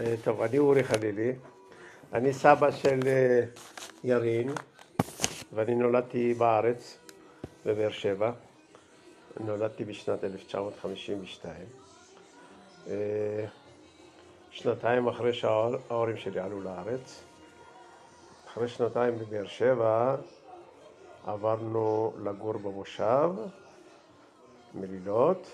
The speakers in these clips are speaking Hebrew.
אה, טוב, אני אורי חלילי, אני סבא של אה, ירין, ואני נולדתי בארץ, בבאר שבע. נולדתי בשנת 1952. אה, שנתיים אחרי שההורים שלי עלו לארץ. אחרי שנתיים בבאר שבע עברנו לגור במושב, מלילות.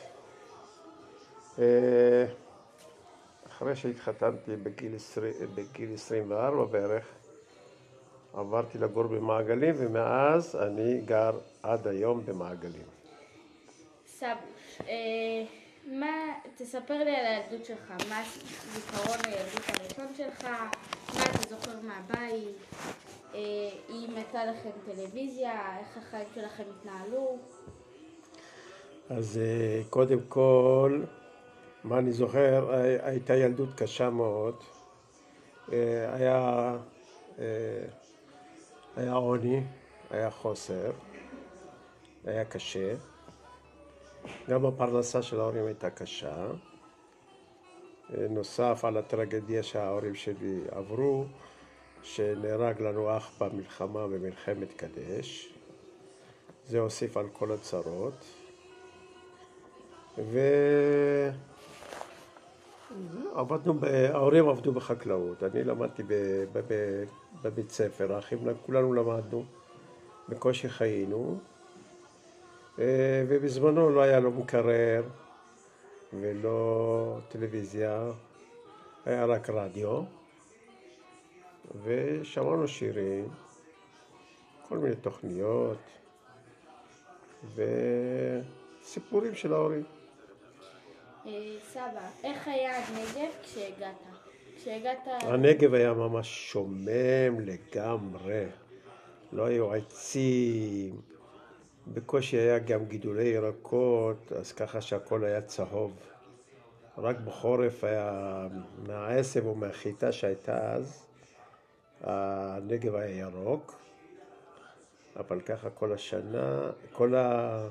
אחרי שהתחתנתי בגיל, 20, בגיל 24 בערך, עברתי לגור במעגלים, ומאז אני גר עד היום במעגלים. סבוש, אה, מה, תספר לי על הילדות שלך, מה זיכרון הילדות הראשון שלך, מה אתה זוכר מהבית, אה, אם הייתה לכם טלוויזיה, איך החיים שלכם התנהלו? אז אה, קודם כל, מה אני זוכר, הייתה ילדות קשה מאוד. אה, היה, אה, היה עוני, היה חוסר, היה קשה. גם הפרנסה של ההורים הייתה קשה. אה, נוסף על הטרגדיה שההורים שלי עברו, שנהרג לנו אח במלחמה במלחמת קדש. זה הוסיף על כל הצרות. ו... עבדנו, ההורים עבדו בחקלאות, אני למדתי בבית ספר, האחים, כולנו למדנו, בקושי חיינו, אה, ובזמנו לא היה לו מקרר ולא טלוויזיה, היה רק רדיו, ושמענו שירים, כל מיני תוכניות וסיפורים של ההורים. אה, סבא, איך היה הנגב כשהגעת? כשהגעת... הנגב היה ממש שומם לגמרי. לא היו עצים, בקושי היה גם גידולי ירקות, אז ככה שהכל היה צהוב. רק בחורף היה, מהעשב או מהחיטה שהייתה אז, הנגב היה ירוק, אבל ככה כל השנה, כל ה...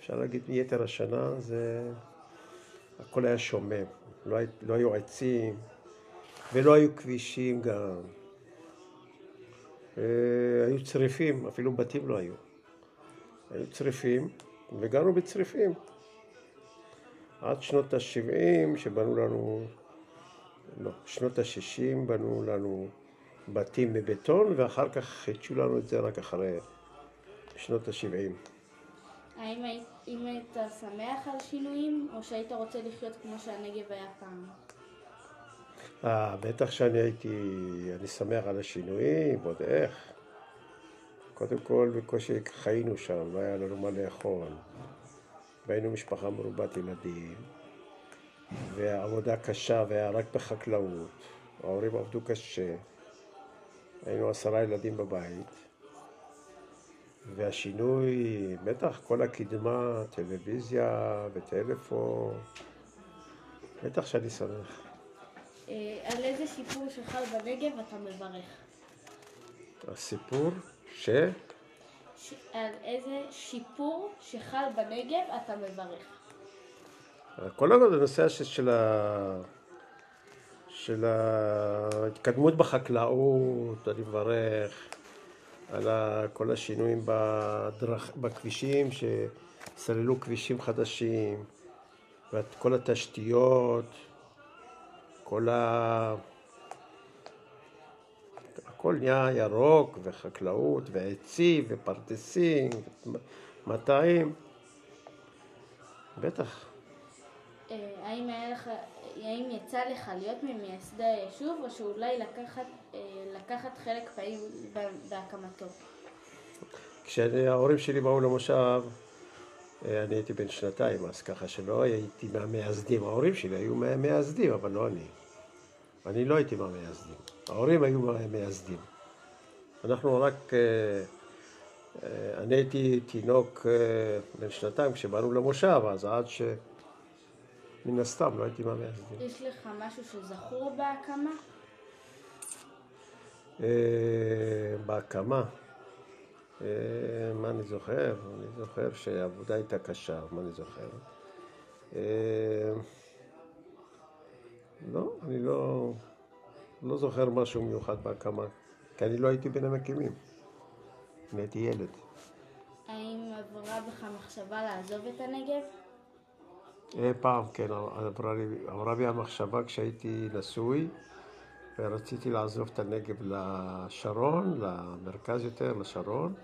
אפשר להגיד מיתר השנה זה הכל היה שומם, לא, לא היו עצים ולא היו כבישים גם. אה, היו צריפים, אפילו בתים לא היו. היו צריפים וגרנו בצריפים. עד שנות ה-70 שבנו לנו, לא, שנות ה-60 בנו לנו בתים מבטון ואחר כך חידשו לנו את זה רק אחרי שנות ה-70. האם היית שמח על שינויים, או שהיית רוצה לחיות כמו שהנגב היה פעם? אה, בטח שאני הייתי, אני שמח על השינויים, עוד איך. קודם כל, בקושי חיינו שם, לא היה לנו מה לאכול. והיינו משפחה מרובת ילדים, והעבודה קשה והיה רק בחקלאות. ההורים עבדו קשה. היינו עשרה ילדים בבית. והשינוי, בטח כל הקדמה, טלוויזיה וטלפון, בטח שאני שמח. אה, על איזה סיפור שחל בנגב אתה מברך? הסיפור ש... ש... על איזה שיפור שחל בנגב אתה מברך? כל הנושא של, ה... של ההתקדמות בחקלאות, אני מברך. על כל השינויים בדרכ... בכבישים, שסללו כבישים חדשים, וכל התשתיות, כל ה... הכל נהיה ירוק, וחקלאות, ועצים, ופרדסים, מטעים. בטח. אה, האם לך, האם יצא לך להיות ממייסדי היישוב, או שאולי לקחת, לקחת חלק פעיל בהקמתו? כשההורים שלי באו למושב, אה, אני הייתי בן שנתיים, אז ככה שלא הייתי מהמייסדים. ההורים שלי היו מהמייסדים, אבל לא אני. אני לא הייתי מהמייסדים. ההורים היו מהמייסדים. אנחנו רק... אני הייתי תינוק בן שנתיים כשבאנו למושב, אז עד ש... מן הסתם, לא הייתי מהמייסדים. יש לך משהו שזכור בהקמה? אה, בהקמה? אה, מה אני זוכר? אני זוכר שהעבודה הייתה קשה, מה אני זוכר? אה, לא, אני לא, לא זוכר משהו מיוחד בהקמה, כי אני לא הייתי בין המקימים. אני הייתי ילד. האם עברה בך מחשבה לעזוב את הנגב? אי פעם, כן, עברה, לי, עברה בי המחשבה כשהייתי נשוי, ורציתי לעזוב את הנגב לשרון, למרכז יותר, לשרון,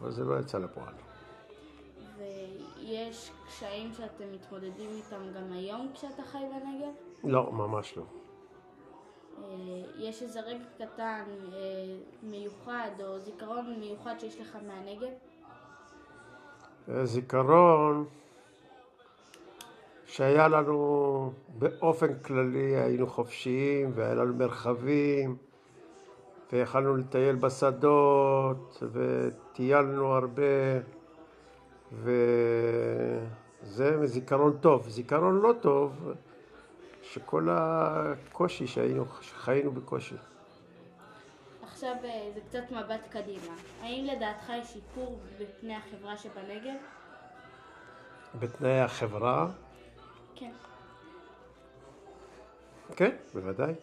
אבל זה לא יצא לפועל. ויש קשיים שאתם מתמודדים איתם גם היום כשאתה חי בנגב? לא, ממש לא. אה, יש איזה רגע קטן, אה, מיוחד, או זיכרון מיוחד שיש לך מהנגב? זיכרון שהיה לנו באופן כללי, היינו חופשיים והיה לנו מרחבים ויכלנו לטייל בשדות וטיילנו הרבה וזה זיכרון טוב. זיכרון לא טוב, שכל הקושי שהיינו, שחיינו בקושי. עכשיו אה, זה קצת מבט קדימה. האם לדעתך יש שיפור בפני החברה שבנגב? בתנאי החברה? כן. כן, בוודאי.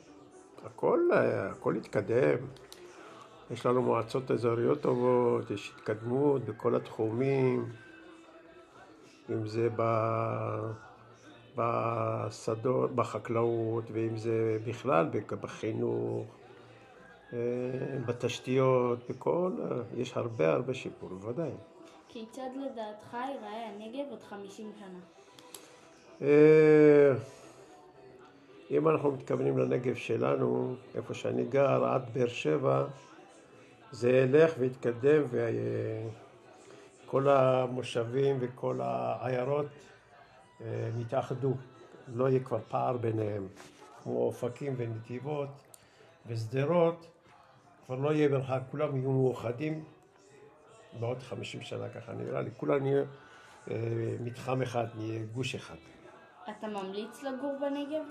הכל, הכל התקדם. יש לנו מועצות אזוריות טובות, יש התקדמות בכל התחומים, אם זה ב... בשדות, בחקלאות, ואם זה בכלל בחינוך, אה, בתשתיות, בכל, יש הרבה הרבה שיפור, בוודאי. כיצד לדעתך ייראה הנגב עוד 50 שנה? אה, אם אנחנו מתכוונים לנגב שלנו, איפה שאני גר, עד באר שבע, זה ילך ויתקדם וכל המושבים וכל העיירות יתאחדו, לא יהיה כבר פער ביניהם, כמו אופקים ונתיבות ושדרות, כבר לא יהיה מרחק, כולם יהיו מאוחדים בעוד חמישים שנה ככה נראה לי, כולם נהיה אה, מתחם אחד, נהיה גוש אחד. אתה ממליץ לגור בנגב?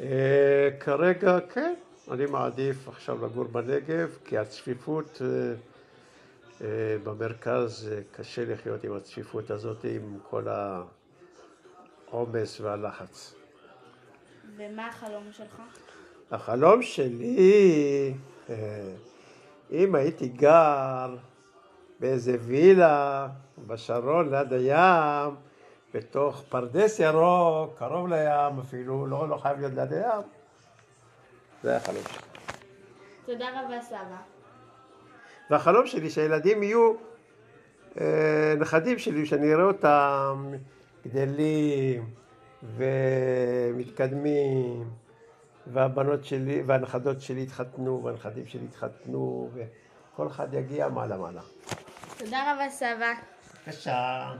אה, כרגע כן, אני מעדיף עכשיו לגור בנגב, כי הצפיפות אה, אה, במרכז, קשה לחיות עם הצפיפות הזאת, עם כל. העומס והלחץ. ומה החלום שלך? החלום שלי, אם הייתי גר באיזה וילה בשרון ליד הים, בתוך פרדס ירוק, קרוב לים אפילו, לא, לא חייב להיות ליד הים, זה החלום שלי. תודה רבה סבא. והחלום שלי שהילדים יהיו אה, נכדים שלי, שאני אראה אותם גדלים ומתקדמים, והבנות שלי והנכדות שלי התחתנו, והנכדים שלי התחתנו, וכל אחד יגיע מעלה מעלה. תודה רבה סבא. בבקשה.